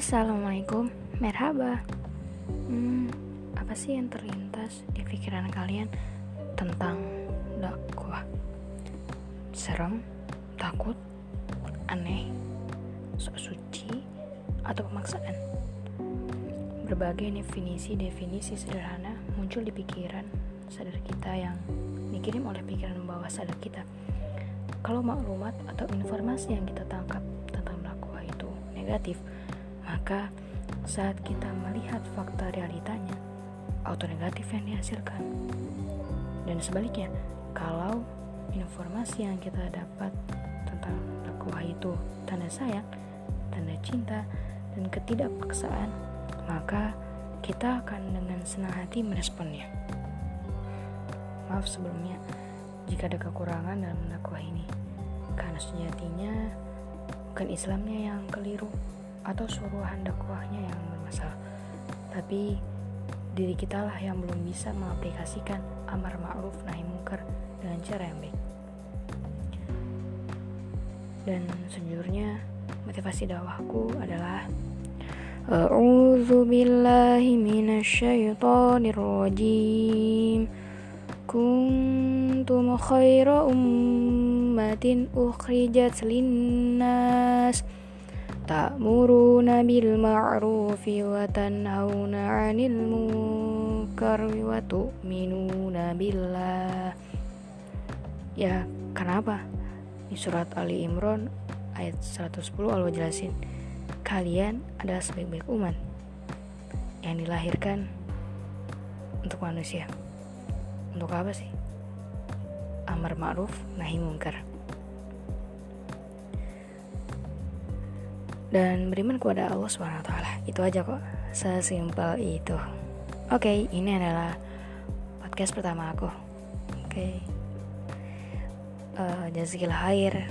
Assalamualaikum, merhaba. Hmm, apa sih yang terlintas di pikiran kalian tentang dakwah? Serem, takut, aneh, sok suci, atau pemaksaan? Berbagai definisi-definisi sederhana muncul di pikiran sadar kita yang dikirim oleh pikiran bawah sadar kita. Kalau maklumat atau informasi yang kita tangkap tentang dakwah itu negatif, maka saat kita melihat fakta realitanya, auto negatif yang dihasilkan. Dan sebaliknya, kalau informasi yang kita dapat tentang dakwah itu tanda sayang, tanda cinta, dan ketidakpaksaan, maka kita akan dengan senang hati meresponnya. Maaf sebelumnya jika ada kekurangan dalam dakwah ini, karena sejatinya bukan Islamnya yang keliru, atau suruhan dakwahnya yang bermasalah. Tapi diri kita lah yang belum bisa mengaplikasikan amar ma'ruf nahi mungkar dengan cara yang baik. Dan sejujurnya motivasi dakwahku adalah A'udzu billahi minasyaitonir rajim Kuntum khaira ummatin ukhrijat linnas. ta'muruna wa tanhauna 'anil munkar wa tu'minuna billah. Ya kenapa? Di surat Ali Imran ayat 110 Allah jelasin kalian adalah sebaik-baik umat yang dilahirkan untuk manusia. Untuk apa sih? Amar ma'ruf nahi mungkar dan beriman kepada Allah SWT itu aja kok. Sesimpel itu. Oke okay, ini adalah podcast pertama aku. Oke. Okay. uh, jazikillah khair